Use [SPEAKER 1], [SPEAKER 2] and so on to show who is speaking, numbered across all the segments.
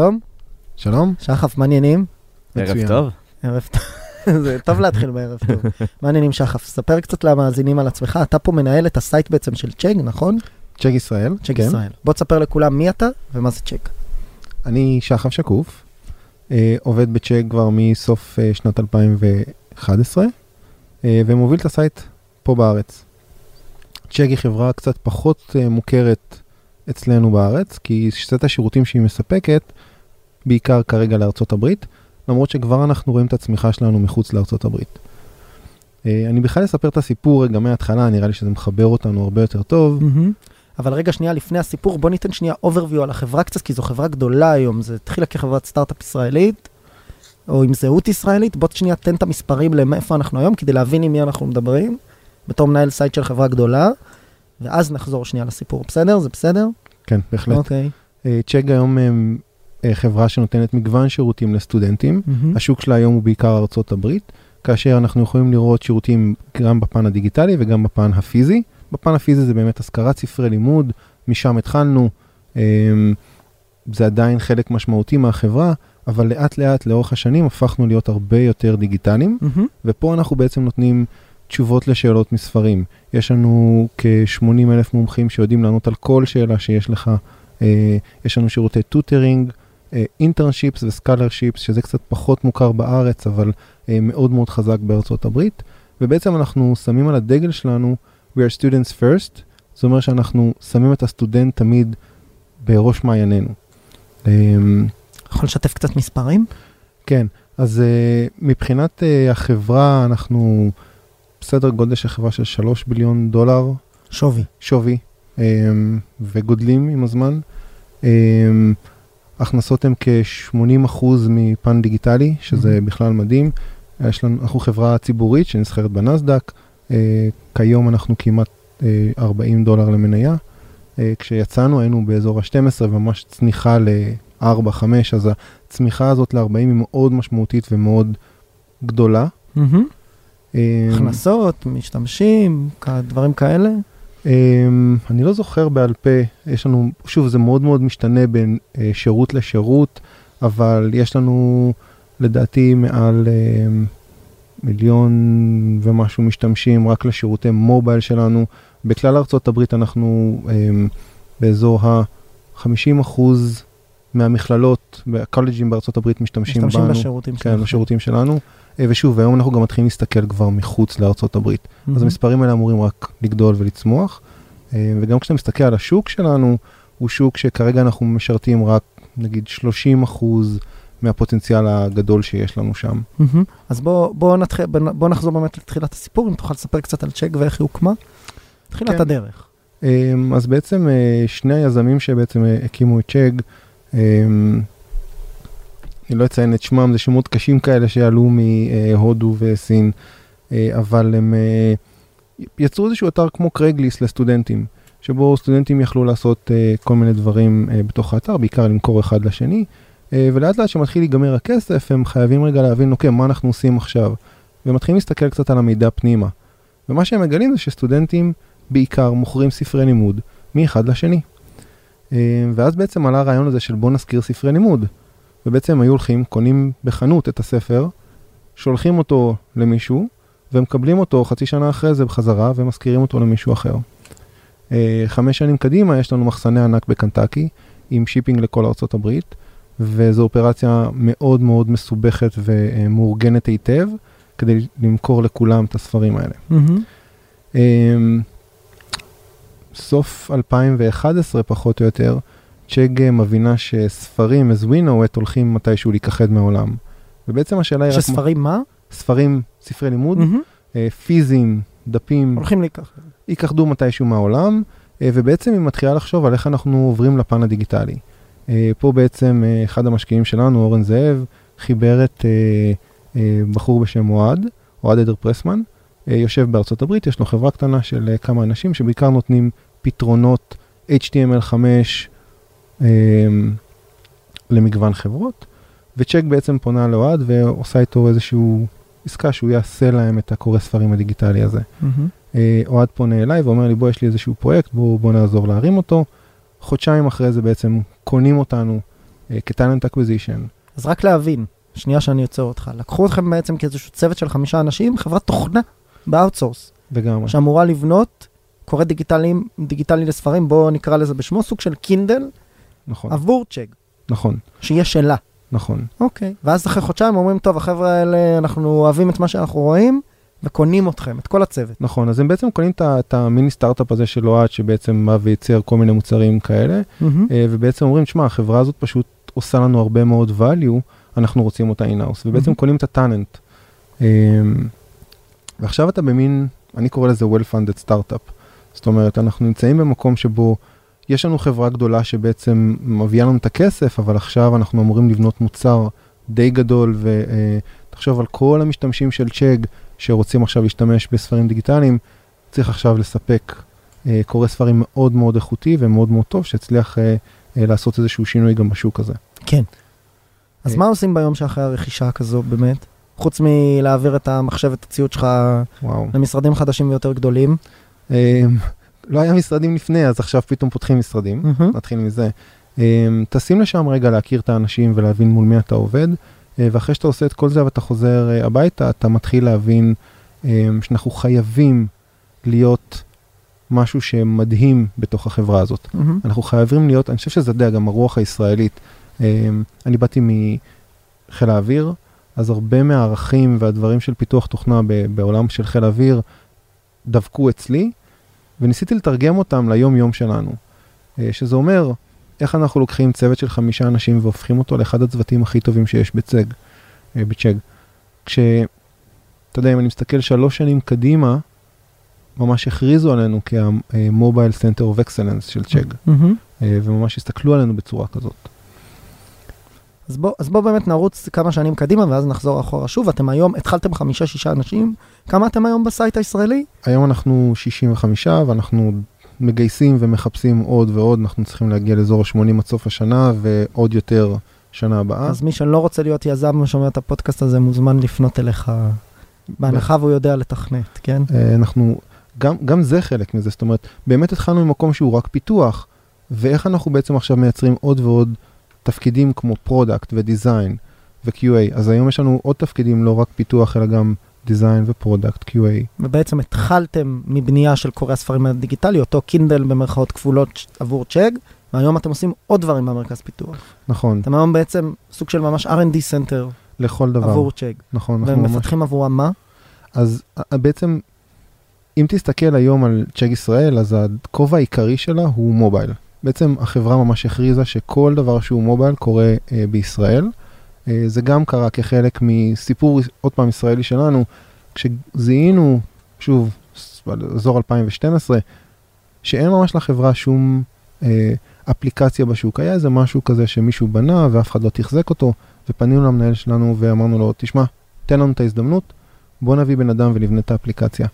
[SPEAKER 1] שלום,
[SPEAKER 2] שלום.
[SPEAKER 1] שחף, מה העניינים?
[SPEAKER 3] ערב
[SPEAKER 2] מצוין.
[SPEAKER 3] טוב.
[SPEAKER 1] ערב טוב. זה טוב להתחיל בערב טוב. מה העניינים, שחף? ספר קצת למאזינים על עצמך. אתה פה מנהל את ה site בעצם של Chegg, נכון?
[SPEAKER 2] Chegg ישראל.
[SPEAKER 1] Chegg
[SPEAKER 2] כן.
[SPEAKER 1] ישראל. בוא תספר לכולם מי אתה ומה זה Chegg.
[SPEAKER 2] אני שחף שקוף, אה, עובד ב Chegg כבר מסוף אה, שנת 2011, אה, ומוביל את ה site פה בארץ. Chegg היא חברה קצת פחות אה, מוכרת אצלנו בארץ, כי סט השירותים שהיא מספקת, בעיקר כרגע לארצות הברית, למרות שכבר אנחנו רואים את הצמיחה שלנו מחוץ לארצות הברית. אה, אני בכלל אספר את הסיפור רגע מההתחלה, נראה לי שזה מחבר אותנו הרבה יותר טוב.
[SPEAKER 1] אבל רגע שנייה לפני הסיפור, בוא ניתן שנייה overview על החברה קצת, כי זו חברה גדולה היום. זה התחילה כחברת סטארט-אפ ישראלית, או עם זהות ישראלית. בוא שנייה תן את המספרים למאיפה אנחנו היום, כדי להבין עם מי אנחנו מדברים, בתור מנהל site של חברה גדולה, ואז נחזור שנייה לסיפור. בסדר? זה בסדר?
[SPEAKER 2] כן, בהחלט.
[SPEAKER 1] אוקיי.
[SPEAKER 2] אה, Chegg היום אה, חברה שנותנת מגוון שירותים לסטודנטים.
[SPEAKER 1] מהמם.
[SPEAKER 2] השוק שלה היום הוא בעיקר ארצות הברית, כאשר אנחנו יכולים לראות שירותים גם בפן הדיגיטלי וגם בפן הפיזי. בפן הפיזי זה באמת השכרת ספרי לימוד, משם התחלנו. אה, זה עדיין חלק משמעותי מהחברה, אבל לאט לאט לאורך השנים הפכנו להיות הרבה יותר דיגיטליים.
[SPEAKER 1] מהמם.
[SPEAKER 2] ופה אנחנו בעצם נותנים תשובות לשאלות מספרים. יש לנו כ-80 אלף מומחים שיודעים לענות על כל שאלה שיש לך. אה, יש לנו שירותי tutoring, internships ו scholarships, שזה קצת פחות מוכר בארץ, אבל אה, מאוד מאוד חזק בארצות הברית. ובעצם אנחנו שמים על הדגל שלנו, We are students first, זאת אומרת שאנחנו שמים את הסטודנט תמיד בראש מעיינינו. אה,
[SPEAKER 1] יכול לשתף קצת מספרים?
[SPEAKER 2] כן, אז uh, מבחינת uh, החברה, אנחנו בסדר גודל של חברה של 3 ביליון דולר
[SPEAKER 1] שווי.
[SPEAKER 2] שווי, um, וגודלים עם הזמן. Um, הכנסות הן כ-80% מפן דיגיטלי, שזה
[SPEAKER 1] Mhm.
[SPEAKER 2] בכלל מדהים. יש לנו, אנחנו חברה ציבורית שנסחרת בנסדק, uh, כיום אנחנו כמעט uh, 40 דולר למניה. Uh, כשיצאנו היינו באזור ה-12 וממש צניחה ל-4-5, אז הצמיחה הזאת ל-40 היא מאוד משמעותית ומאוד גדולה.
[SPEAKER 1] מהמם.
[SPEAKER 2] אה,
[SPEAKER 1] הכנסות, משתמשים, דברים כאלה.
[SPEAKER 2] אה, אני לא זוכר בעל פה, יש לנו, שוב, זה מאוד מאוד משתנה בין אה, שירות לשירות, אבל יש לנו לדעתי מעל אה, מיליון ומשהו משתמשים רק לשירותי מובייל שלנו. בכלל ארצות הברית אנחנו אה, באזור ה-50% מהמכללות והקולג'ים בארצות הברית משתמשים,
[SPEAKER 1] משתמשים
[SPEAKER 2] בנו.
[SPEAKER 1] בשירותים
[SPEAKER 2] כן,
[SPEAKER 1] שלכם.
[SPEAKER 2] בשירותים שלנו. ושוב, היום אנחנו גם מתחילים להסתכל כבר מחוץ לארצות הברית. אז
[SPEAKER 1] מהמם.
[SPEAKER 2] המספרים האלה אמורים רק לגדול ולצמוח. אה, וגם כשאתה מסתכל על השוק שלנו, הוא שוק שכרגע אנחנו משרתים רק נגיד 30 אחוז מהפוטנציאל הגדול שיש לנו שם.
[SPEAKER 1] מהמם. אז בוא, בוא, בוא נחזור באמת לתחילת הסיפור, אם תוכל לספר קצת על צ'ק ואיך היא הוקמה. תחילת
[SPEAKER 2] כן.
[SPEAKER 1] הדרך.
[SPEAKER 2] אה, אז בעצם אה, שני היזמים שבעצם אה, הקימו את צ'ג, אה, אני לא אציין את שמם, זה שמות קשים כאלה שעלו מהודו וסין, אה, אבל הם אה, יצרו איזשהו אתר כמו קרייגליסט לסטודנטים, שבו סטודנטים יכלו לעשות אה, כל מיני דברים בתוך האתר, בעיקר למכור אחד לשני, ולאט לאט כשמתחיל להיגמר הכסף, הם חייבים רגע להבין, אוקיי, מה אנחנו עושים עכשיו? ומתחילים להסתכל קצת על המידע פנימה. ומה שהם מגלים זה שסטודנטים בעיקר מוכרים ספרי לימוד מאחד לשני. ואז בעצם עלה הרעיון הזה של בוא נזכיר ספרי לימוד. ובעצם היו הולכים, קונים בחנות את הספר, שולחים אותו למישהו, ומקבלים אותו חצי שנה אחרי זה בחזרה, ומזכירים אותו למישהו אחר. אה, חמש שנים קדימה יש לנו מחסני ענק בקנטקי, עם shipping לכל ארצות הברית, וזו אופרציה מאוד מאוד מסובכת ומאורגנת היטב, כדי למכור לכולם את הספרים האלה. אמ, סוף 2011 פחות או יותר, Chegg מבינה שספרים as we know it הולכים מתישהו להיכחד מהעולם. ובעצם השאלה היא רק
[SPEAKER 1] שספרים מה?
[SPEAKER 2] ספרים, ספרי לימוד. אה, פיזיים, דפים,
[SPEAKER 1] הולכים להיכחד.
[SPEAKER 2] ייכחדו מתישהו מהעולם, אה, ובעצם היא מתחילה לחשוב על איך אנחנו עוברים לפן הדיגיטלי. אה, פה בעצם אחד המשקיעים שלנו, אורן זאב, חיבר את בחור בשם אוהד, אוהד עדר פרסמן, יושב בארצות הברית, יש לו חברה קטנה של כמה אנשים שבעיקר נותנים פתרונות HTML5 אה, למגוון חברות, וצ'ק בעצם פונה לאוהד ועושה איתו איזשהו עסקה שהוא יעשה להם את הקורא ספרים הדיגיטלי הזה. אה, אוהד פונה אליי ואומר לי, בוא, יש לי איזשהו פרויקט, בוא, בוא נעזור להרים אותו. חודשיים אחרי זה בעצם קונים אותנו אה, כ talent acquisition.
[SPEAKER 1] אז רק להבין, שנייה שאני עוצר אותך, לקחו אתכם בעצם כאיזשהו צוות של חמישה אנשים, חברת תוכנה ב outsource,
[SPEAKER 2] לגמרי.
[SPEAKER 1] שאמורה לבנות קורא דיגיטלי לספרים, בואו נקרא לזה בשמו, סוג של קינדל
[SPEAKER 2] נכון,
[SPEAKER 1] עבור Chegg,
[SPEAKER 2] נכון,
[SPEAKER 1] שיהיה שלה.
[SPEAKER 2] נכון.
[SPEAKER 1] אוקיי. ואז אחרי חודשיים אומרים, טוב, החבר'ה האלה, אנחנו אוהבים את מה שאנחנו רואים, וקונים אתכם, את כל הצוות.
[SPEAKER 2] נכון, אז הם בעצם קונים את המיני סטארט-אפ הזה של אוהד, שבעצם בא וייצר כל מיני מוצרים כאלה. אה, ובעצם אומרים, שמע, החברה הזאת פשוט עושה לנו הרבה מאוד value, אנחנו רוצים אותה אינאוס, ובעצם
[SPEAKER 1] מהמם.
[SPEAKER 2] קונים את הטאלנט. אה, ועכשיו אתה במין, אני קורא לזה well-funded startup. זאת אומרת, אנחנו נמצאים במקום שבו יש לנו חברה גדולה שבעצם מביאה לנו את הכסף, אבל עכשיו אנחנו אמורים לבנות מוצר די גדול, ותחשוב על כל המשתמשים של צ'ג שרוצים עכשיו להשתמש בספרים דיגיטליים, צריך עכשיו לספק אה, קורא ספרים מאוד מאוד איכותי ומאוד מאוד טוב, שהצליח אה, אה, לעשות איזשהו שינוי גם בשוק הזה.
[SPEAKER 1] כן. אז
[SPEAKER 2] אה.
[SPEAKER 1] מה עושים ביום שאחרי הרכישה כזו, באמת? חוץ מלהעביר את המחשב ואת הציוד שלך
[SPEAKER 2] וואו.
[SPEAKER 1] למשרדים חדשים ויותר גדולים.
[SPEAKER 2] לא היה משרדים לפני, אז עכשיו פתאום פותחים משרדים.
[SPEAKER 1] מהמם.
[SPEAKER 2] נתחיל מזה. אמ, טסים לשם רגע להכיר את האנשים ולהבין מול מי אתה עובד, אה, ואחרי שאתה עושה את כל זה ואתה חוזר אה, הביתה, אתה מתחיל להבין אמ, שאנחנו חייבים להיות משהו שמדהים בתוך החברה הזאת.
[SPEAKER 1] מהמם.
[SPEAKER 2] אנחנו חייבים להיות, אני חושב שזה די גם הרוח הישראלית. אמ, אני באתי מחיל האוויר, אז הרבה מהערכים והדברים של פיתוח תוכנה בעולם של חיל האוויר דבקו אצלי, וניסיתי לתרגם אותם ליום-יום שלנו. אה, שזה אומר, איך אנחנו לוקחים צוות של חמישה אנשים והופכים אותו לאחד הצוותים הכי טובים שיש בצג, אה, בצ'ג. כש... אתה יודע, אם אני מסתכל שלוש שנים קדימה, ממש הכריזו עלינו כ-Mobile Center of Excellence של צ'ג. אה, וממש הסתכלו עלינו בצורה כזאת.
[SPEAKER 1] אז בוא, אז בוא באמת נרוץ כמה שנים קדימה, ואז נחזור אחורה שוב. אתם היום, התחלתם חמישה-שישה אנשים, כמה אתם היום ב site הישראלי?
[SPEAKER 2] היום אנחנו 65 ואנחנו מגייסים ומחפשים עוד ועוד, אנחנו צריכים להגיע לאזור ה-80 עד סוף השנה ועוד יותר שנה הבאה.
[SPEAKER 1] אז מי שלא רוצה להיות יזם ושומע את הפודקאסט הזה, מוזמן לפנות אליך, בהנחה והוא יודע לתכנת, כן?
[SPEAKER 2] אה, אנחנו, גם, גם זה חלק מזה, זאת אומרת, באמת התחלנו ממקום שהוא רק פיתוח, ואיך אנחנו בעצם עכשיו מייצרים עוד ועוד תפקידים כמו product ו design ו-QA, אז היום יש לנו עוד תפקידים, לא רק פיתוח, אלא גם design ו product, QA.
[SPEAKER 1] ובעצם התחלתם מבנייה של קורא הספרים הדיגיטלי, אותו קינדל במרכאות כפולות עבור Chegg, והיום אתם עושים עוד דברים במרכז פיתוח.
[SPEAKER 2] נכון,
[SPEAKER 1] אתם היום בעצם סוג של ממש R&D Center
[SPEAKER 2] לכל דבר.
[SPEAKER 1] עבור Chegg,
[SPEAKER 2] נכון, אנחנו ממש...
[SPEAKER 1] ומפתחים עבורם מה?
[SPEAKER 2] אז אה, בעצם, אם תסתכל היום על Chegg ישראל, אז הכובע העיקרי שלה הוא mobile. בעצם החברה ממש הכריזה שכל דבר שהוא mobile קורה אה, בישראל. אה, זה גם קרה כחלק מסיפור, עוד פעם, ישראלי שלנו, כשזיהינו, שוב, ס- אזור 2012, שאין ממש לחברה שום אה, אפליקציה בשוק. היה איזה משהו כזה שמישהו בנה ואף אחד לא תחזק אותו, ופנינו למנהל שלנו ואמרנו לו, תשמע, תן לנו את ההזדמנות, בוא נביא בן אדם ונבנה את האפליקציה.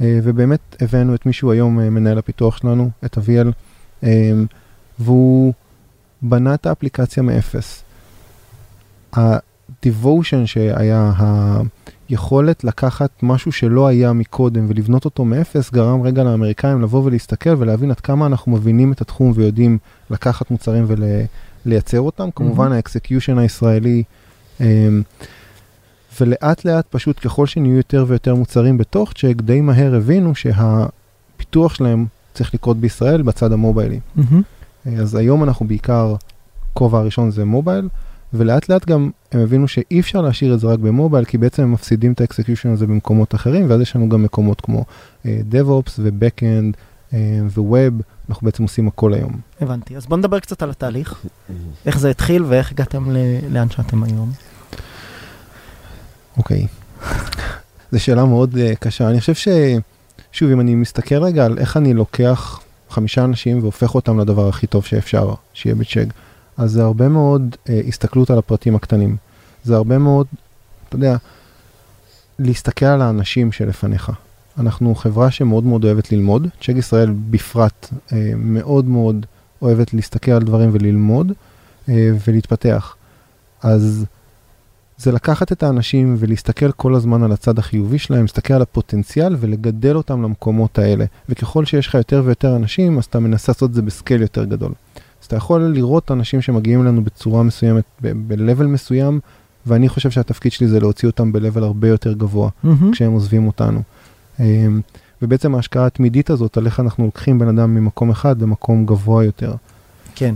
[SPEAKER 2] אה, ובאמת הבאנו את מישהו היום, אה, מנהל הפיתוח שלנו, את אביאל, והוא בנה את האפליקציה מאפס. ה-devotion שהיה, היכולת לקחת משהו שלא היה מקודם ולבנות אותו מאפס, גרם רגע לאמריקאים לבוא ולהסתכל ולהבין עד כמה אנחנו מבינים את התחום ויודעים לקחת מוצרים ולייצר אותם. כמובן ה execution הישראלי, אה, ולאט לאט פשוט ככל שנהיו יותר ויותר מוצרים בתוך Chegg, די מהר הבינו שהפיתוח שלהם צריך לקרות בישראל בצד המוביילי. אז היום אנחנו בעיקר, כובע הראשון זה mobile, ולאט לאט גם הם הבינו שאי אפשר להשאיר את זה רק ב mobile, כי בעצם הם מפסידים את ה execution הזה במקומות אחרים, ואז יש לנו גם מקומות כמו uh, DevOps ו-Backend uh, ו-Web, אנחנו בעצם עושים הכל היום.
[SPEAKER 1] הבנתי. אז בוא נדבר קצת על התהליך, איך זה התחיל ואיך הגעתם ל- לאן שאתם היום.
[SPEAKER 2] אוקיי. זו שאלה מאוד uh, קשה. אני חושב ש... שוב, אם אני מסתכל רגע על איך אני לוקח חמישה אנשים והופך אותם לדבר הכי טוב שאפשר שיהיה בצ'ק. אז זה הרבה מאוד אה, הסתכלות על הפרטים הקטנים. זה הרבה מאוד, אתה יודע, להסתכל על האנשים שלפניך. אנחנו חברה שמאוד מאוד אוהבת ללמוד, צ'ק ישראל בפרט אה, מאוד מאוד אוהבת להסתכל על דברים וללמוד אה, ולהתפתח. אז זה לקחת את האנשים ולהסתכל כל הזמן על הצד החיובי שלהם, להסתכל על הפוטנציאל ולגדל אותם למקומות האלה. וככל שיש לך יותר ויותר אנשים, אז אתה מנסה לעשות את זה בסקייל יותר גדול. אז אתה יכול לראות אנשים שמגיעים אלינו בצורה מסוימת, ב-level מסוים, ואני חושב שהתפקיד שלי זה להוציא אותם ב-level הרבה יותר גבוה,
[SPEAKER 1] מהמם.
[SPEAKER 2] כשהם עוזבים אותנו. אמ, ובעצם ההשקעה התמידית הזאת, על איך אנחנו לוקחים בן אדם ממקום אחד למקום גבוה יותר.
[SPEAKER 1] כן.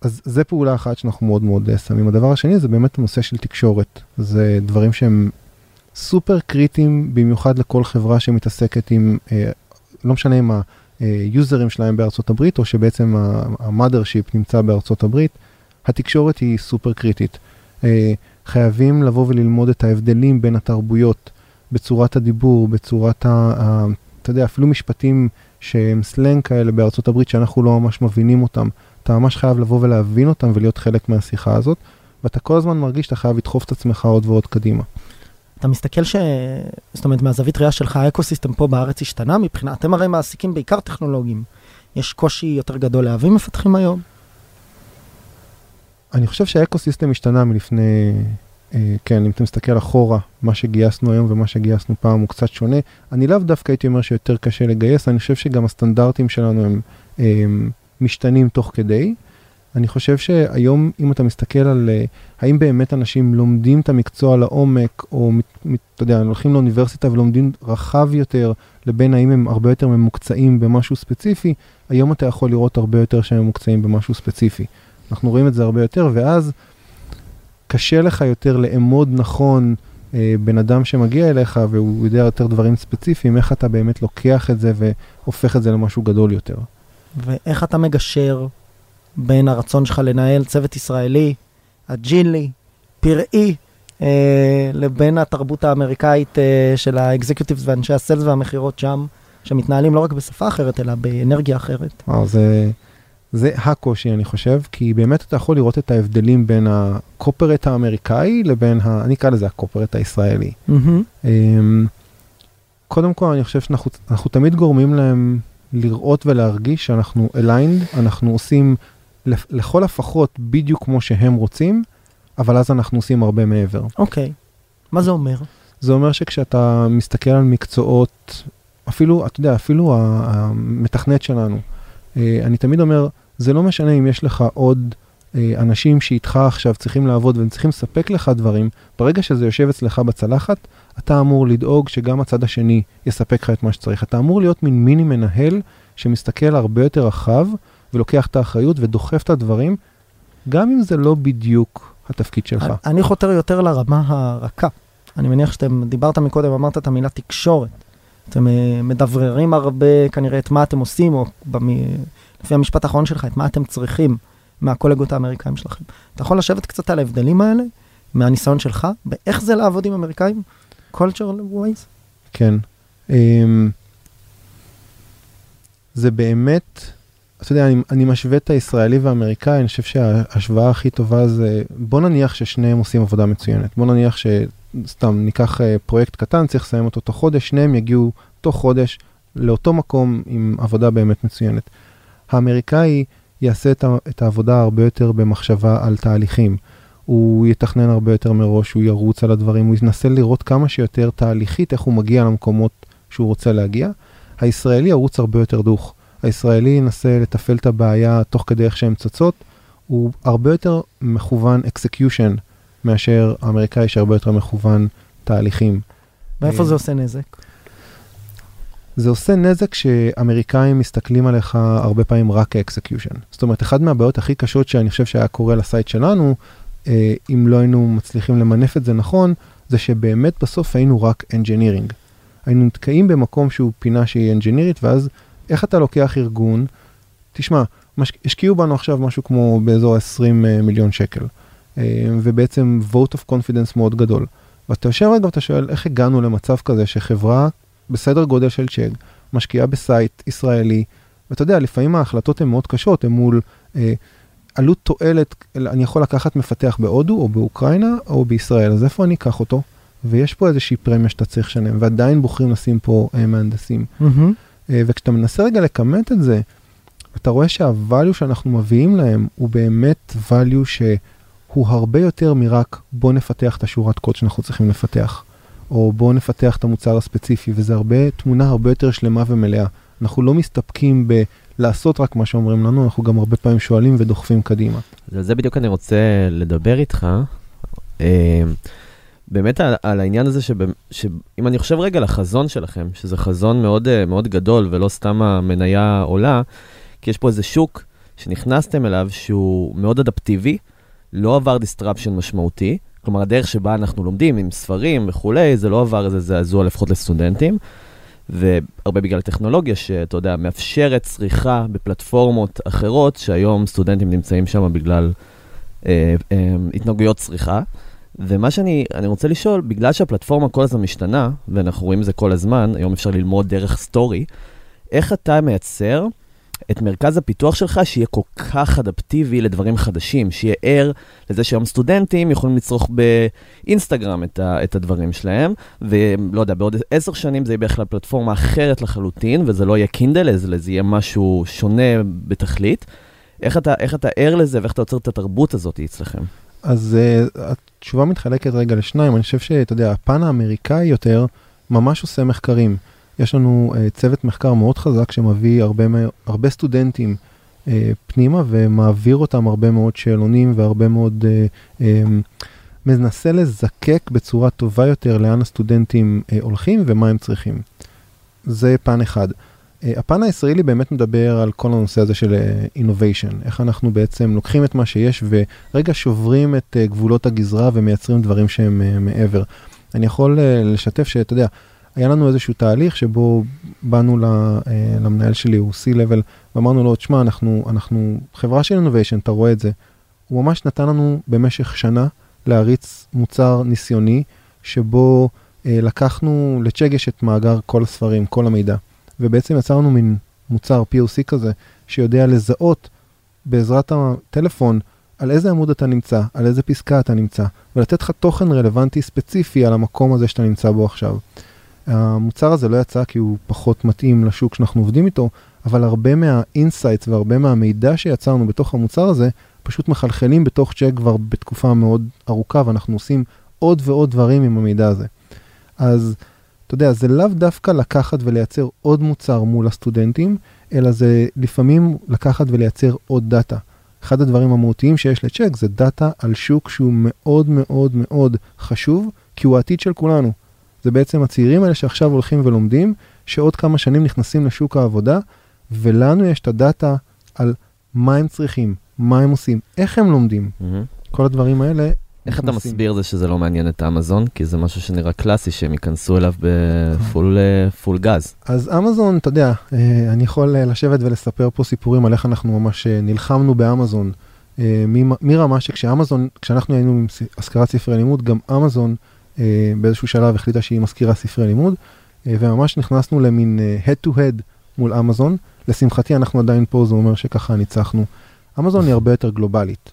[SPEAKER 2] אז זה פעולה אחת שאנחנו מאוד מאוד אה, שמים. הדבר השני זה באמת הנושא של תקשורת. זה דברים שהם סופר קריטיים, במיוחד לכל חברה שמתעסקת עם, אה, לא משנה אם היוזרים שלהם בארצות הברית, או שבעצם המאדר שיפ נמצא בארצות הברית, התקשורת היא סופר קריטית. אה, חייבים לבוא וללמוד את ההבדלים בין התרבויות, בצורת הדיבור, בצורת ה... ה אתה יודע, אפילו משפטים שהם סלנג כאלה בארצות הברית שאנחנו לא ממש מבינים אותם. אתה ממש חייב לבוא ולהבין אותם ולהיות חלק מהשיחה הזאת, ואתה כל הזמן מרגיש שאתה חייב לדחוף את עצמך עוד ועוד קדימה.
[SPEAKER 1] אתה מסתכל ש... זאת אומרת, מהזווית ראייה שלך, האקוסיסטם פה בארץ השתנה מבחינה, אתם הרי מעסיקים בעיקר טכנולוגים. יש קושי יותר גדול להביא מפתחים היום?
[SPEAKER 2] אני חושב שהאקוסיסטם השתנה מלפני, אה, כן, אם אתה מסתכל אחורה, מה שגייסנו היום ומה שגייסנו פעם הוא קצת שונה. אני לאו דווקא הייתי אומר שיותר קשה לגייס, אני חושב שגם הסטנדרטים שלנו הם, הם משתנים תוך כדי. אני חושב שהיום, אם אתה מסתכל על אה, האם באמת אנשים לומדים את המקצוע לעומק, או אתה יודע, הולכים לאוניברסיטה ולומדים רחב יותר, לבין האם הם הרבה יותר ממוקצעים במשהו ספציפי, היום אתה יכול לראות הרבה יותר שהם ממוקצעים במשהו ספציפי. אנחנו רואים את זה הרבה יותר, ואז קשה לך יותר לאמוד נכון אה, בן אדם שמגיע אליך והוא יודע יותר דברים ספציפיים, איך אתה באמת לוקח את זה והופך את זה למשהו גדול יותר.
[SPEAKER 1] ואיך אתה מגשר בין הרצון שלך לנהל צוות ישראלי, אג'ילי, פראי, אה, לבין התרבות האמריקאית אה, של ה executives ואנשי ה sales והמכירות שם, שמתנהלים לא רק בשפה אחרת, אלא באנרגיה אחרת.
[SPEAKER 2] וואו, זה, זה הקושי אני חושב, כי באמת אתה יכול לראות את ההבדלים בין ה corporate האמריקאי לבין, ה, אני אקרא לזה ה corporate הישראלי.
[SPEAKER 1] מהמם.
[SPEAKER 2] אמ, קודם כל אני חושב שאנחנו אנחנו תמיד גורמים להם לראות ולהרגיש שאנחנו aligned, אנחנו עושים לכל הפחות בדיוק כמו שהם רוצים, אבל אז אנחנו עושים הרבה מעבר.
[SPEAKER 1] אוקיי. מה זה אומר?
[SPEAKER 2] זה אומר שכשאתה מסתכל על מקצועות, אפילו, אתה יודע, אפילו המתכנת שלנו, אה, אני תמיד אומר, זה לא משנה אם יש לך עוד אה, אנשים שאיתך עכשיו צריכים לעבוד והם צריכים לספק לך דברים, ברגע שזה יושב אצלך בצלחת, אתה אמור לדאוג שגם הצד השני יספק לך את מה שצריך. אתה אמור להיות מין מיני מנהל שמסתכל הרבה יותר רחב ולוקח את האחריות ודוחף את הדברים, גם אם זה לא בדיוק התפקיד שלך.
[SPEAKER 1] אני חותר יותר לרמה הרכה. אני מניח שאתם דיברת מקודם, אמרת את המילה תקשורת. אתם אה, מדבררים הרבה כנראה את מה אתם עושים, או במ... לפי המשפט האחרון שלך, את מה אתם צריכים מהקולגות האמריקאים שלכם. אתה יכול לשבת קצת על ההבדלים האלה, מהניסיון שלך, באיך זה לעבוד עם אמריקאים? Cultural ways?
[SPEAKER 2] כן. אמ, זה באמת, אתה יודע, אני, אני משווה את הישראלי והאמריקאי, אני חושב שההשוואה הכי טובה זה, בוא נניח ששניהם עושים עבודה מצוינת. בוא נניח שסתם ניקח אה, פרויקט קטן, צריך לסיים אותו תוך חודש, שניהם יגיעו תוך חודש לאותו מקום עם עבודה באמת מצוינת. האמריקאי יעשה את, את העבודה הרבה יותר במחשבה על תהליכים. הוא יתכנן הרבה יותר מראש, הוא ירוץ על הדברים, הוא ינסה לראות כמה שיותר תהליכית איך הוא מגיע למקומות שהוא רוצה להגיע. הישראלי ירוץ הרבה יותר דוך. הישראלי ינסה לתפעל את הבעיה תוך כדי איך שהן צצות, הוא הרבה יותר מכוון execution מאשר האמריקאי שהרבה יותר מכוון תהליכים.
[SPEAKER 1] ואיפה
[SPEAKER 2] אה,
[SPEAKER 1] זה עושה נזק?
[SPEAKER 2] זה עושה נזק שאמריקאים מסתכלים עליך הרבה פעמים רק כאקסקיושן. זאת אומרת, אחת מהבעיות הכי קשות שאני חושב שהיה קורה לסייט שלנו, אה, אם לא היינו מצליחים למנף את זה נכון, זה שבאמת בסוף היינו רק engineering. היינו נתקעים במקום שהוא פינה שהיא engineerית, ואז איך אתה לוקח ארגון, תשמע. השקיעו בנו עכשיו משהו כמו באזור 20 אה, מיליון שקל, אה, ובעצם vote of confidence מאוד גדול. ואתה יושב רגע ואתה שואל, איך הגענו למצב כזה שחברה בסדר גודל של צ'ק, משקיעה בסייט ישראלי, ואתה יודע, לפעמים ההחלטות הן מאוד קשות, הן מול אה, עלות תועלת, אני יכול לקחת מפתח בהודו או באוקראינה או בישראל, אז איפה אני אקח אותו? ויש פה איזושהי פרמיה שאתה צריך לשלם, ועדיין בוחרים לשים פה אה, מהנדסים. אה, וכשאתה מנסה רגע לכמת את זה, אתה רואה שה-value שאנחנו מביאים להם הוא באמת value שהוא הרבה יותר מרק בוא נפתח את השורת קוד שאנחנו צריכים לפתח, או בוא נפתח את המוצר הספציפי, וזה הרבה, תמונה הרבה יותר שלמה ומלאה. אנחנו לא מסתפקים בלעשות רק מה שאומרים לנו, אנחנו גם הרבה פעמים שואלים ודוחפים קדימה.
[SPEAKER 3] על זה בדיוק אני רוצה לדבר איתך. אה, באמת על, על העניין הזה שאם אני חושב רגע לחזון שלכם, שזה חזון מאוד, אה, מאוד גדול ולא סתם המניה עולה, כי יש פה איזה שוק שנכנסתם אליו שהוא מאוד אדפטיבי, לא עבר disruption משמעותי, כלומר הדרך שבה אנחנו לומדים עם ספרים וכולי, זה לא עבר איזה זעזוע לפחות לסטודנטים, והרבה בגלל טכנולוגיה שאתה יודע, מאפשרת צריכה בפלטפורמות אחרות, שהיום סטודנטים נמצאים שם בגלל אה, אה, התנהגויות צריכה. ומה שאני אני רוצה לשאול, בגלל שהפלטפורמה כל הזמן משתנה, ואנחנו רואים את זה כל הזמן, היום אפשר ללמוד דרך סטורי, איך אתה מייצר את מרכז הפיתוח שלך שיהיה כל כך אדפטיבי לדברים חדשים, שיהיה ער לזה שהיום סטודנטים יכולים לצרוך באינסטגרם את, ה, את הדברים שלהם, ולא יודע, בעוד עשר שנים זה יהיה בכלל פלטפורמה אחרת לחלוטין, וזה לא יהיה קינדל, אלא זה יהיה משהו שונה בתכלית. איך אתה, איך אתה ער לזה ואיך אתה יוצר את התרבות הזאת אצלכם?
[SPEAKER 2] אז uh, התשובה מתחלקת רגע לשניים, אני חושב שאתה יודע, הפן האמריקאי יותר ממש עושה מחקרים. יש לנו uh, צוות מחקר מאוד חזק שמביא הרבה, הרבה סטודנטים uh, פנימה ומעביר אותם הרבה מאוד שאלונים והרבה מאוד uh, um, מנסה לזקק בצורה טובה יותר לאן הסטודנטים uh, הולכים ומה הם צריכים. זה פן אחד. Uh, הפן הישראלי באמת מדבר על כל הנושא הזה של uh, innovation, איך אנחנו בעצם לוקחים את מה שיש ורגע שוברים את uh, גבולות הגזרה ומייצרים דברים שהם uh, מעבר. אני יכול uh, לשתף שאתה יודע, היה לנו איזשהו תהליך שבו באנו uh, למנהל שלי, הוא C-Level, ואמרנו לו, תשמע, אנחנו, אנחנו חברה של innovation, אתה רואה את זה. הוא ממש נתן לנו במשך שנה להריץ מוצר ניסיוני, שבו uh, לקחנו לצ'ק יש את מאגר כל הספרים, כל המידע. ובעצם יצרנו מין מוצר POC כזה, שיודע לזהות בעזרת הטלפון על איזה עמוד אתה נמצא, על איזה פסקה אתה נמצא, ולתת לך תוכן רלוונטי ספציפי על המקום הזה שאתה נמצא בו עכשיו. המוצר הזה לא יצא כי הוא פחות מתאים לשוק שאנחנו עובדים איתו, אבל הרבה מה insights והרבה מהמידע שיצרנו בתוך המוצר הזה, פשוט מחלחלים בתוך Chegg כבר בתקופה מאוד ארוכה, ואנחנו עושים עוד ועוד דברים עם המידע הזה. אז אתה יודע, זה לאו דווקא לקחת ולייצר עוד מוצר מול הסטודנטים, אלא זה לפעמים לקחת ולייצר עוד דאטה. אחד הדברים המהותיים שיש ל Chegg זה דאטה על שוק שהוא מאוד מאוד מאוד חשוב, כי הוא העתיד של כולנו. זה בעצם הצעירים האלה שעכשיו הולכים ולומדים, שעוד כמה שנים נכנסים לשוק העבודה, ולנו יש את הדאטה על מה הם צריכים, מה הם עושים, איך הם לומדים. כל הדברים האלה
[SPEAKER 3] איך אתה. מסביר זה שזה לא מעניין את אמזון? כי זה משהו שנראה קלאסי שהם ייכנסו אליו בפול אה, פול גז.
[SPEAKER 2] אז אמזון, אתה יודע, אה, אני יכול אה, לשבת ולספר פה סיפורים על איך אנחנו ממש אה, נלחמנו באמזון, אה, מרמה שכשאמזון, כשאנחנו היינו עם השכרת ספרי לימוד, גם אמזון אה, באיזשהו שלב החליטה שהיא מזכירה ספרי לימוד, אה, וממש נכנסנו למין אה, head to head מול אמזון. לשמחתי אנחנו עדיין פה, זה אומר שככה ניצחנו. אמזון היא הרבה יותר גלובלית.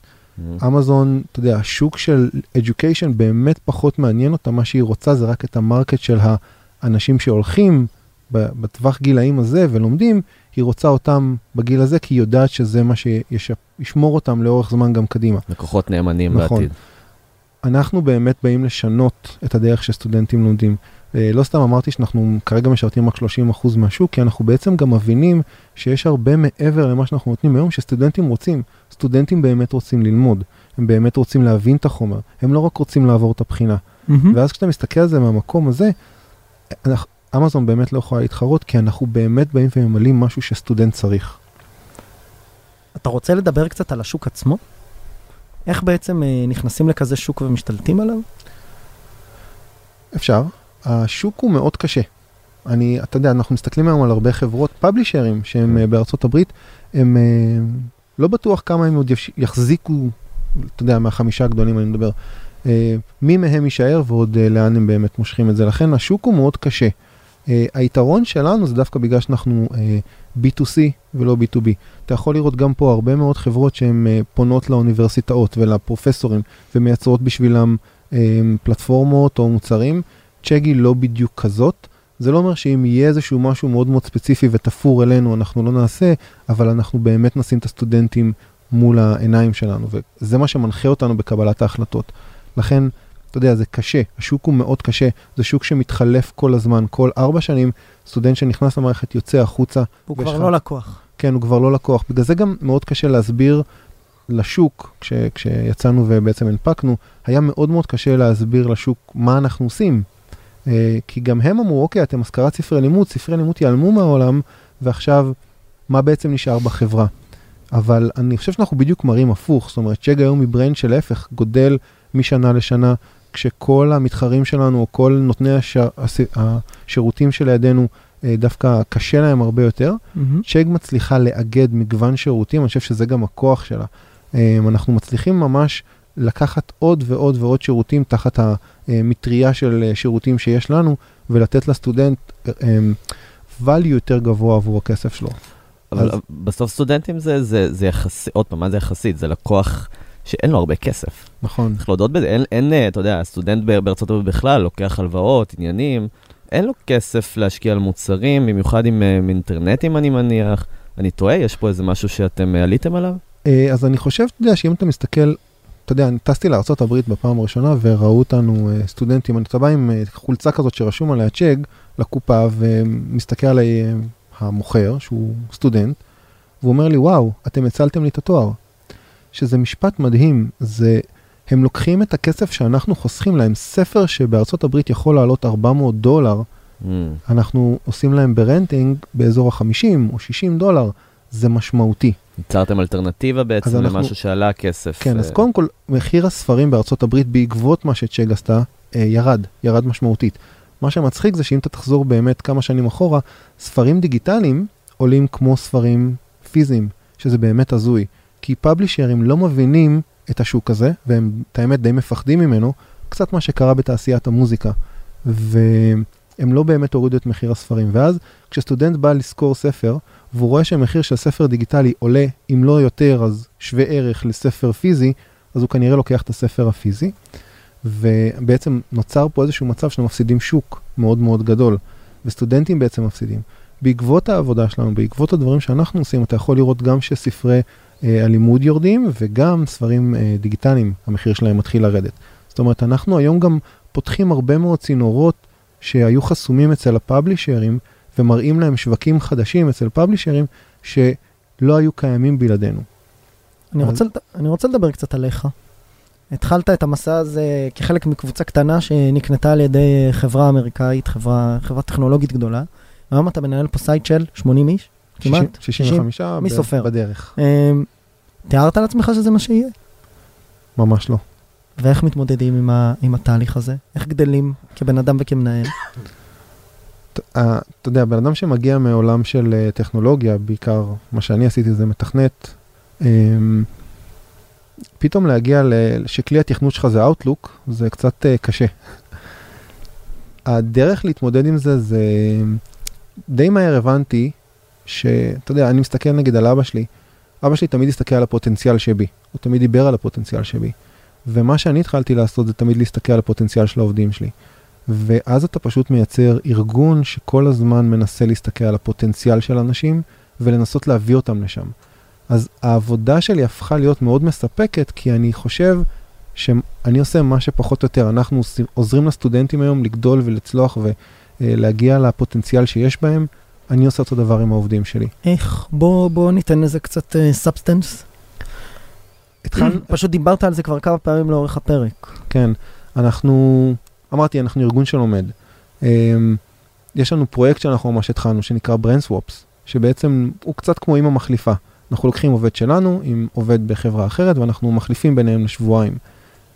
[SPEAKER 2] אמזון, אתה יודע, השוק של education באמת פחות מעניין אותה, מה שהיא רוצה זה רק את המרקט של האנשים שהולכים בטווח גילאים הזה ולומדים, היא רוצה אותם בגיל הזה כי היא יודעת שזה מה שישמור אותם לאורך זמן גם קדימה.
[SPEAKER 3] לקוחות נאמנים
[SPEAKER 2] נכון.
[SPEAKER 3] בעתיד.
[SPEAKER 2] אנחנו באמת באים לשנות את הדרך שסטודנטים לומדים. אה, לא סתם אמרתי שאנחנו כרגע משרתים רק 30% מהשוק, כי אנחנו בעצם גם מבינים שיש הרבה מעבר למה שאנחנו נותנים היום, שסטודנטים רוצים. סטודנטים באמת רוצים ללמוד, הם באמת רוצים להבין את החומר, הם לא רק רוצים לעבור את הבחינה.
[SPEAKER 1] מהמם.
[SPEAKER 2] ואז כשאתה מסתכל על זה מהמקום הזה, אנחנו- אמזון באמת לא יכולה להתחרות, כי אנחנו באמת באים וממלאים משהו שסטודנט צריך.
[SPEAKER 1] אתה רוצה לדבר קצת על השוק עצמו? איך בעצם אה, נכנסים לכזה שוק ומשתלטים עליו?
[SPEAKER 2] אפשר. השוק הוא מאוד קשה. אני, אתה יודע, אנחנו מסתכלים היום על הרבה חברות פאבלישרים שהם אה, בארצות הברית, הם אה, לא בטוח כמה הם עוד יחזיקו, אתה יודע, מהחמישה הגדולים אני מדבר, מי מהם יישאר ועוד לאן הם באמת מושכים את זה. לכן השוק הוא מאוד קשה. אה, היתרון שלנו זה דווקא בגלל שאנחנו אה, B2C ולא B2B. אתה יכול לראות גם פה הרבה מאוד חברות שהן אה, פונות לאוניברסיטאות ולפרופסורים ומייצרות בשבילם פלטפורמות או מוצרים. צ'גי לא בדיוק כזאת. זה לא אומר שאם יהיה איזשהו משהו מאוד מאוד ספציפי ותפור אלינו, אנחנו לא נעשה, אבל אנחנו באמת נשים את הסטודנטים מול העיניים שלנו, וזה מה שמנחה אותנו בקבלת ההחלטות. לכן, אתה יודע, זה קשה, השוק הוא מאוד קשה, זה שוק שמתחלף כל הזמן, כל ארבע שנים, סטודנט שנכנס למערכת יוצא החוצה.
[SPEAKER 1] הוא כבר לא לקוח.
[SPEAKER 2] כן, הוא כבר לא לקוח. בגלל זה גם מאוד קשה להסביר לשוק, כש, כשיצאנו ובעצם הנפקנו, היה מאוד מאוד קשה להסביר לשוק מה אנחנו עושים. אה, כי גם הם אמרו, אוקיי, אתם השכרת ספרי לימוד, ספרי לימוד ייעלמו מהעולם, ועכשיו, מה בעצם נשאר בחברה? אבל אני חושב שאנחנו בדיוק מראים הפוך, זאת אומרת, צ'ג היום מברנד שלהפך, גודל משנה לשנה, כשכל המתחרים שלנו, או כל נותני השיר, השירותים שלידינו, אה, דווקא קשה להם הרבה יותר. Mm-hmm. צ'ג מצליחה לאגד מגוון שירותים, אני חושב שזה גם הכוח שלה. אה, אנחנו מצליחים ממש לקחת עוד ועוד ועוד שירותים תחת המטריה של שירותים שיש לנו, ולתת לסטודנט אה, value יותר גבוה עבור הכסף שלו.
[SPEAKER 3] אבל אז... בסוף סטודנטים זה, זה, זה יחסי, עוד פעם, מה זה יחסית? זה לקוח שאין לו הרבה כסף.
[SPEAKER 2] נכון.
[SPEAKER 3] צריך להודות בזה, אין, אין, אתה יודע, סטודנט בארצות הברית בכלל לוקח הלוואות, עניינים, אין לו כסף להשקיע על מוצרים, במיוחד עם, עם אינטרנטים, אני מניח. אני טועה, יש פה איזה משהו שאתם עליתם עליו?
[SPEAKER 2] אז אני חושב, אתה יודע, שאם אתה מסתכל אתה יודע, אני טסתי לארה"ב בפעם הראשונה וראו אותנו סטודנטים, אני בא עם חולצה כזאת שרשום עליה צ'ג לקופה ומסתכל עליי המוכר, שהוא סטודנט, והוא אומר לי, וואו, אתם הצלתם לי את התואר. שזה משפט מדהים, זה, הם לוקחים את הכסף שאנחנו חוסכים להם, ספר שבארצות הברית יכול לעלות 400 דולר, mm. אנחנו עושים להם ב renting באזור ה-50 או 60 דולר, זה משמעותי.
[SPEAKER 3] יצרתם אלטרנטיבה בעצם אנחנו, למשהו שעלה כסף.
[SPEAKER 2] כן, אז אה, קודם כל, מחיר הספרים בארצות הברית בעקבות מה ש Chegg עשתה, אה, ירד, ירד משמעותית. מה שמצחיק זה שאם אתה תחזור באמת כמה שנים אחורה, ספרים דיגיטליים עולים כמו ספרים פיזיים, שזה באמת הזוי. כי פאבלישרים לא מבינים את השוק הזה, והם, את האמת, די מפחדים ממנו, קצת מה שקרה בתעשיית המוזיקה. והם לא באמת הורידו את מחיר הספרים. ואז כשסטודנט בא לשכור ספר, והוא רואה שהמחיר של ספר דיגיטלי עולה, אם לא יותר, אז שווה ערך לספר פיזי, אז הוא כנראה לוקח את הספר הפיזי. ובעצם נוצר פה איזשהו מצב שאנחנו מפסידים שוק מאוד מאוד גדול, וסטודנטים בעצם מפסידים. בעקבות העבודה שלנו, בעקבות הדברים שאנחנו עושים, אתה יכול לראות גם שספרי הלימוד יורדים, וגם ספרים אה, דיגיטליים, המחיר שלהם מתחיל לרדת. זאת אומרת, אנחנו היום גם פותחים הרבה מאוד צינורות שהיו חסומים אצל הפאבלישרים, ומראים להם שווקים חדשים אצל פאבלישרים שלא היו קיימים בלעדינו.
[SPEAKER 1] אני, אז... רוצה, אני רוצה לדבר קצת עליך. התחלת את המסע הזה כחלק מקבוצה קטנה שנקנתה על ידי חברה אמריקאית, חברה, חברה טכנולוגית גדולה. היום אתה מנהל פה site של 80 איש, כמעט?
[SPEAKER 2] 65 מי סופר? בדרך.
[SPEAKER 1] אמ, תיארת לעצמך שזה מה שיהיה?
[SPEAKER 2] ממש לא.
[SPEAKER 1] ואיך מתמודדים עם, ה, עם התהליך הזה? איך גדלים כבן אדם וכמנהל?
[SPEAKER 2] אתה יודע, בן אדם שמגיע מעולם של אה, טכנולוגיה, בעיקר מה שאני עשיתי זה מתכנת, אמ, פתאום להגיע שכלי התכנות שלך זה Outlook, זה קצת אה, קשה. הדרך להתמודד עם זה, זה די מהר הבנתי שאתה יודע, אני מסתכל נגיד על אבא שלי, אבא שלי תמיד הסתכל על הפוטנציאל שבי, הוא תמיד דיבר על הפוטנציאל שבי. ומה שאני התחלתי לעשות זה תמיד להסתכל על הפוטנציאל של העובדים שלי. ואז אתה פשוט מייצר ארגון שכל הזמן מנסה להסתכל על הפוטנציאל של אנשים ולנסות להביא אותם לשם. אז העבודה שלי הפכה להיות מאוד מספקת, כי אני חושב שאני עושה מה שפחות או יותר, אנחנו עוזרים לסטודנטים היום לגדול ולצלוח ולהגיע לפוטנציאל שיש בהם, אני עושה אותו דבר עם העובדים שלי.
[SPEAKER 1] איך? בוא, בוא ניתן לזה קצת substance. Uh, התחל... פשוט דיברת על זה כבר כמה פעמים לאורך הפרק.
[SPEAKER 2] כן, אנחנו אמרתי, אנחנו ארגון שלומד. אמ, יש לנו פרויקט שאנחנו ממש התחלנו, שנקרא Brain Swaps, שבעצם הוא קצת כמו אימא מחליפה. אנחנו לוקחים עובד שלנו עם עובד בחברה אחרת, ואנחנו מחליפים ביניהם לשבועיים.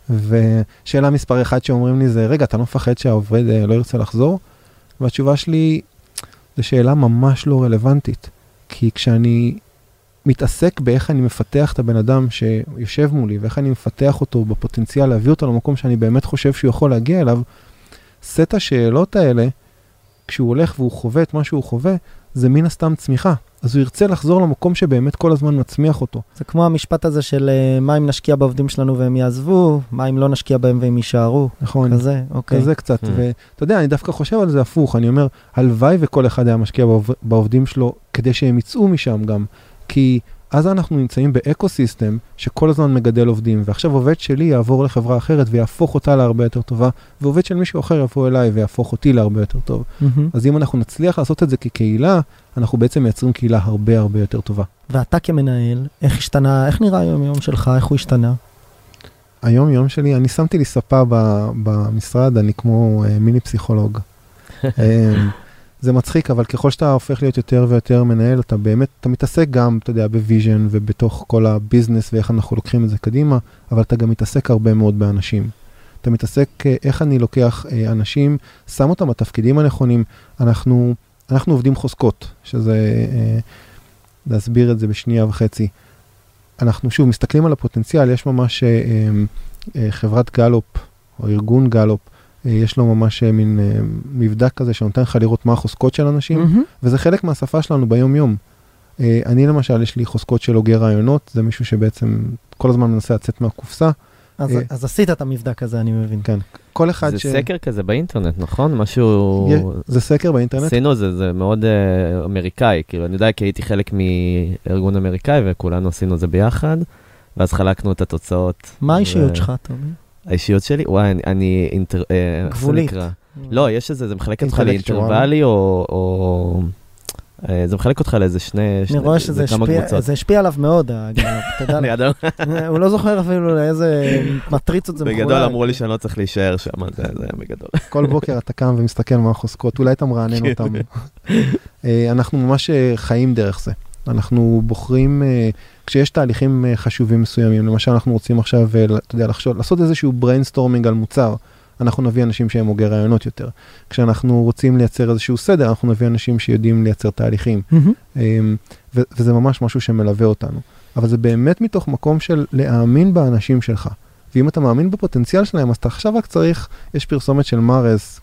[SPEAKER 2] ושאלה מספר אחת שאומרים לי זה, רגע, אתה לא מפחד שהעובד אה, לא ירצה לחזור? והתשובה שלי, זו שאלה ממש לא רלוונטית. כי כשאני מתעסק באיך אני מפתח את הבן אדם שיושב מולי, ואיך אני מפתח אותו בפוטנציאל להביא אותו למקום שאני באמת חושב שהוא יכול להגיע אליו, סט השאלות האלה כשהוא הולך והוא חווה את מה שהוא חווה, זה מן הסתם צמיחה. אז הוא ירצה לחזור למקום שבאמת כל הזמן מצמיח אותו.
[SPEAKER 1] זה כמו המשפט הזה של אה, מה אם נשקיע בעובדים שלנו והם יעזבו, מה אם לא נשקיע בהם והם יישארו.
[SPEAKER 2] נכון?
[SPEAKER 1] כזה, אוקיי.
[SPEAKER 2] כזה קצת,
[SPEAKER 3] Mm.
[SPEAKER 2] ואתה יודע, אני דווקא חושב על זה הפוך, אני אומר, הלוואי וכל אחד היה משקיע בעוב- בעובדים שלו, כדי שהם יצאו משם גם, כי אז אנחנו נמצאים באקו סיסטם שכל הזמן מגדל עובדים, ועכשיו עובד שלי יעבור לחברה אחרת ויהפוך אותה להרבה יותר טובה, ועובד של מישהו אחר יבוא אליי ויהפוך אותי להרבה יותר טוב.
[SPEAKER 1] מהמם.
[SPEAKER 2] אז אם אנחנו נצליח לעשות את זה כקהילה, אנחנו בעצם מייצרים קהילה הרבה הרבה יותר טובה.
[SPEAKER 1] ואתה כמנהל, איך השתנה, איך נראה היום יום שלך, איך הוא השתנה?
[SPEAKER 2] היום יום שלי, אני שמתי לי ספה ב- במשרד, אני כמו אה, מיני פסיכולוג. זה מצחיק, אבל ככל שאתה הופך להיות יותר ויותר מנהל, אתה באמת, אתה מתעסק גם, אתה יודע, ב vision ובתוך כל ה business ואיך אנחנו לוקחים את זה קדימה, אבל אתה גם מתעסק הרבה מאוד באנשים. אתה מתעסק אה, איך אני לוקח אה, אנשים, שם אותם בתפקידים הנכונים. אנחנו, אנחנו עובדים חוזקות, שזה, אה, להסביר את זה בשנייה וחצי. אנחנו שוב מסתכלים על הפוטנציאל, יש ממש אה, אה, חברת גלופ, או ארגון גלופ, יש לו ממש אה, מין אה, מבדק כזה שנותן לך לראות מה החוזקות של אנשים,
[SPEAKER 1] מהמם.
[SPEAKER 2] וזה חלק מהשפה שלנו ביום-יום. אה, אני למשל, יש לי חוזקות של הוגה רעיונות, זה מישהו שבעצם כל הזמן מנסה לצאת מהקופסה.
[SPEAKER 1] אז,
[SPEAKER 2] אה.
[SPEAKER 1] אז עשית את המבדק הזה, אני מבין.
[SPEAKER 2] כן, כל אחד
[SPEAKER 3] זה
[SPEAKER 2] ש...
[SPEAKER 3] סקר כזה באינטרנט, נכון? משהו...
[SPEAKER 2] זה סקר באינטרנט.
[SPEAKER 3] עשינו זה, זה מאוד uh, אמריקאי, כאילו, אני יודע כי הייתי חלק מארגון אמריקאי וכולנו עשינו את זה ביחד, ואז חלקנו את התוצאות.
[SPEAKER 1] מה האישיות
[SPEAKER 3] ו-
[SPEAKER 1] שלך, טובי?
[SPEAKER 3] האישיות שלי? וואי, אני, אני אינטר... אה,
[SPEAKER 1] גבולית.
[SPEAKER 3] נקרא? לא, יש איזה, זה מחלק אותך. לאינטרוואלי או... או... אה, זה מחלק אותך לאיזה שני...
[SPEAKER 1] אני
[SPEAKER 3] שני-
[SPEAKER 1] רואה
[SPEAKER 3] זה
[SPEAKER 1] שזה השפיע. זה השפיע עליו מאוד, הגלופ, תדע
[SPEAKER 3] אני
[SPEAKER 1] לך. הוא לא זוכר אפילו לאיזה מטריצות זה מחולק.
[SPEAKER 3] בגדול אמרו לי שאני לא צריך להישאר שם, זה זה היה בגדול.
[SPEAKER 2] כל בוקר אתה קם ומסתכל מה החוזקות, אולי אתה מרענן
[SPEAKER 3] כן.
[SPEAKER 2] אותם. אה, אנחנו ממש חיים דרך זה. אנחנו בוחרים, אה, כשיש תהליכים אה, חשובים מסוימים, למשל אנחנו רוצים עכשיו, אה, אתה יודע, לחשוב, לעשות איזשהו brainstorming על מוצר, אנחנו נביא אנשים שהם הוגי רעיונות יותר. כשאנחנו רוצים לייצר איזשהו סדר, אנחנו נביא אנשים שיודעים לייצר תהליכים. ו- וזה ממש משהו שמלווה אותנו. אבל זה באמת מתוך מקום של להאמין באנשים שלך. ואם אתה מאמין בפוטנציאל שלהם, אז אתה עכשיו רק צריך, יש פרסומת של מארז,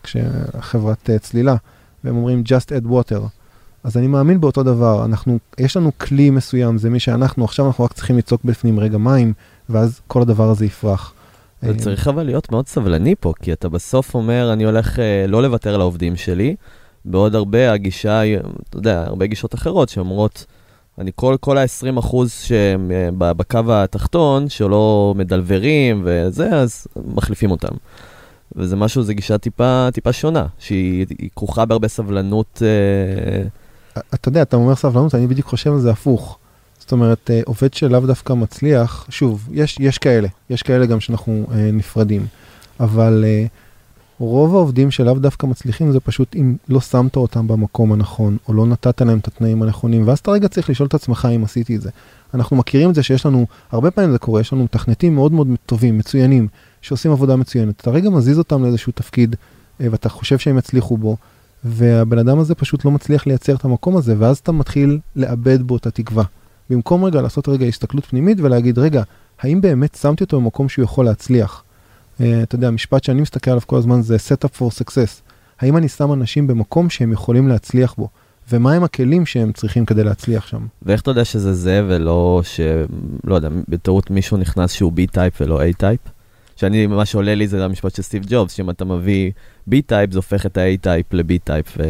[SPEAKER 2] חברת אה, צלילה, והם אומרים just add water. אז אני מאמין באותו דבר, אנחנו, יש לנו כלי מסוים, זה מי שאנחנו, עכשיו אנחנו רק צריכים לצעוק בפנים רגע מים, ואז כל הדבר הזה יפרח.
[SPEAKER 3] אתה
[SPEAKER 2] אמ,
[SPEAKER 3] צריך אבל להיות מאוד סבלני פה, כי אתה בסוף אומר, אני הולך אה, לא לוותר על העובדים שלי, בעוד הרבה הגישה, היא, אתה יודע, הרבה גישות אחרות שאומרות, אני כל, כל ה-20 אחוז שהם אה, בקו התחתון, שלא מדלברים וזה, אז מחליפים אותם. וזה משהו, זו גישה טיפה, טיפה שונה, שהיא היא כרוכה בהרבה סבלנות. אה,
[SPEAKER 2] אתה יודע, אתה אומר סבלנות, אני בדיוק חושב על זה הפוך. זאת אומרת, אה, עובד שלאו דווקא מצליח, שוב, יש, יש כאלה, יש כאלה גם שאנחנו אה, נפרדים, אבל אה, רוב העובדים שלאו דווקא מצליחים זה פשוט אם לא שמת אותם במקום הנכון, או לא נתת להם את התנאים הנכונים, ואז אתה רגע צריך לשאול את עצמך אם עשיתי את זה. אנחנו מכירים את זה שיש לנו, הרבה פעמים זה קורה, יש לנו מתכנתים מאוד מאוד טובים, מצוינים, שעושים עבודה מצוינת. אתה רגע מזיז אותם לאיזשהו תפקיד, אה, ואתה חושב שהם יצליחו בו, והבן אדם הזה פשוט לא מצליח לייצר את המקום הזה, ואז אתה מתחיל לאבד בו את התקווה. במקום רגע לעשות רגע הסתכלות פנימית ולהגיד, רגע, האם באמת שמתי אותו במקום שהוא יכול להצליח? Uh, אתה יודע, המשפט שאני מסתכל עליו כל הזמן זה set up for success. האם אני שם אנשים במקום שהם יכולים להצליח בו? ומהם הכלים שהם צריכים כדי להצליח שם?
[SPEAKER 3] ואיך אתה יודע שזה זה ולא ש... לא יודע, בטעות מישהו נכנס שהוא B-type ולא A-type? שאני, מה שעולה לי זה המשפט של סטיב ג'ובס, שאם אתה מביא B-type זה הופך את ל-B-type, ו...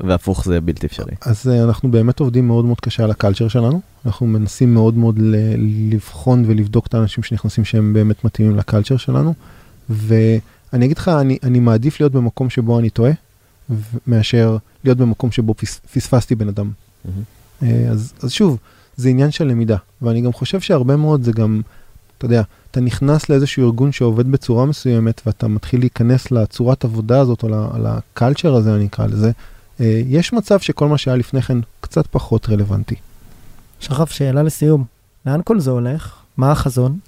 [SPEAKER 3] והפוך זה בלתי אפשרי.
[SPEAKER 2] אז uh, אנחנו באמת עובדים מאוד מאוד קשה על הקלצ'ר שלנו. אנחנו מנסים מאוד מאוד לבחון ולבדוק את האנשים שנכנסים שהם באמת מתאימים לקלצ'ר שלנו. ואני אגיד לך, אני, אני מעדיף להיות במקום שבו אני טועה, מאשר להיות במקום שבו פס, פספסתי בן אדם. אה, אז, אז שוב, זה עניין של למידה, ואני גם חושב שהרבה מאוד זה גם, אתה יודע, אתה נכנס לאיזשהו ארגון שעובד בצורה מסוימת, ואתה מתחיל להיכנס לצורת עבודה הזאת, או לקלצ'ר הזה, אני אקרא לזה, אה, יש מצב שכל מה שהיה לפני כן קצת פחות רלוונטי.
[SPEAKER 1] שחף, שאלה לסיום. לאן כל זה הולך? מה החזון?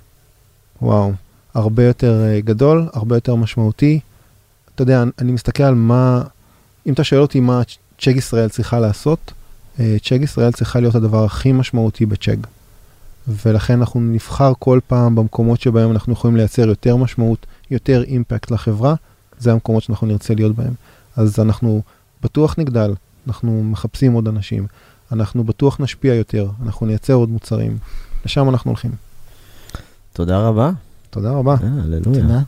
[SPEAKER 2] וואו, הרבה יותר אה, גדול, הרבה יותר משמעותי. אתה יודע, אני- מסתכל על מה, אם אתה שואל אותי מה צ'ק ישראל צריכה לעשות, אה, צ'ק ישראל צריכה להיות הדבר הכי משמעותי בצ'ק. ולכן אנחנו נבחר כל פעם במקומות שבהם אנחנו יכולים לייצר יותר משמעות, יותר אימפקט לחברה, זה המקומות שאנחנו נרצה להיות בהם. אז אנחנו בטוח נגדל, אנחנו מחפשים עוד אנשים, אנחנו בטוח נשפיע יותר, אנחנו נייצר עוד מוצרים, לשם אנחנו הולכים.
[SPEAKER 3] תודה רבה.
[SPEAKER 2] תודה רבה.
[SPEAKER 3] אה, הללויה.
[SPEAKER 1] תודה.